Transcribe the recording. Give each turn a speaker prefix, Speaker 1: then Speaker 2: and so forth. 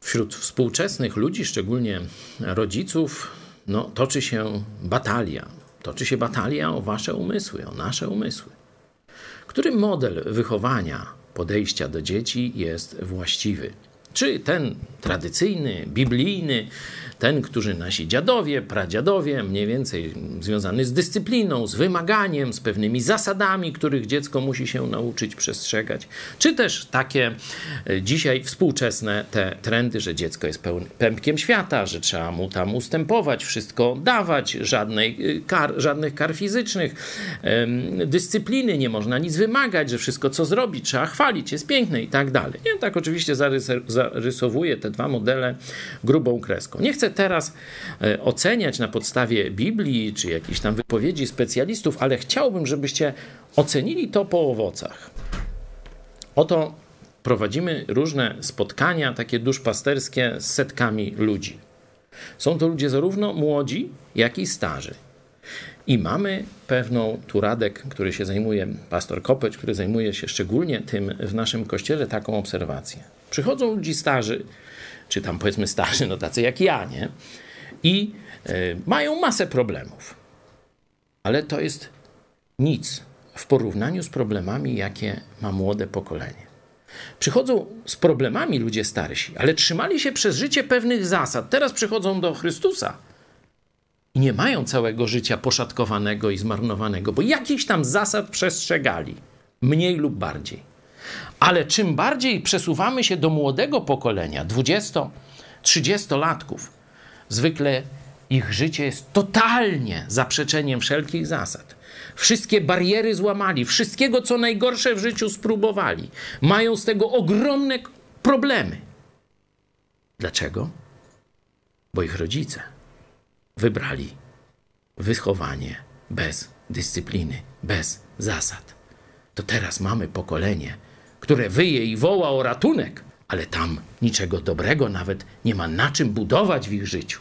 Speaker 1: Wśród współczesnych ludzi, szczególnie rodziców, no, toczy się batalia. Toczy się batalia o wasze umysły, o nasze umysły. Który model wychowania, podejścia do dzieci jest właściwy? Czy ten tradycyjny, biblijny, ten, który nasi dziadowie, pradziadowie, mniej więcej związany z dyscypliną, z wymaganiem, z pewnymi zasadami, których dziecko musi się nauczyć przestrzegać, czy też takie e, dzisiaj współczesne te trendy, że dziecko jest pępkiem świata, że trzeba mu tam ustępować, wszystko dawać, żadnej e, kar, żadnych kar fizycznych, dyscypliny, nie można nic wymagać, że wszystko co zrobi trzeba chwalić, jest piękne i tak dalej. Ja tak oczywiście zarysowuję te dwa modele grubą kreską. Nie chcę chcę teraz e, oceniać na podstawie Biblii czy jakichś tam wypowiedzi specjalistów, ale chciałbym, żebyście ocenili to po owocach. Oto prowadzimy różne spotkania, takie duszpasterskie z setkami ludzi. Są to ludzie zarówno młodzi, jak i starzy. I mamy pewną, tu Radek, który się zajmuje, pastor Kopeć, który zajmuje się szczególnie tym w naszym kościele, taką obserwację. Przychodzą ludzi starzy, czy tam powiedzmy starzy, no tacy jak ja, nie? I y, mają masę problemów. Ale to jest nic w porównaniu z problemami, jakie ma młode pokolenie. Przychodzą z problemami ludzie starsi, ale trzymali się przez życie pewnych zasad. Teraz przychodzą do Chrystusa nie mają całego życia poszatkowanego i zmarnowanego, bo jakichś tam zasad przestrzegali, mniej lub bardziej. Ale czym bardziej przesuwamy się do młodego pokolenia, 20-30-latków, zwykle ich życie jest totalnie zaprzeczeniem wszelkich zasad. Wszystkie bariery złamali, wszystkiego co najgorsze w życiu spróbowali. Mają z tego ogromne problemy. Dlaczego? Bo ich rodzice wybrali wychowanie bez dyscypliny, bez zasad. To teraz mamy pokolenie, które wyje i woła o ratunek, ale tam niczego dobrego nawet nie ma na czym budować w ich życiu.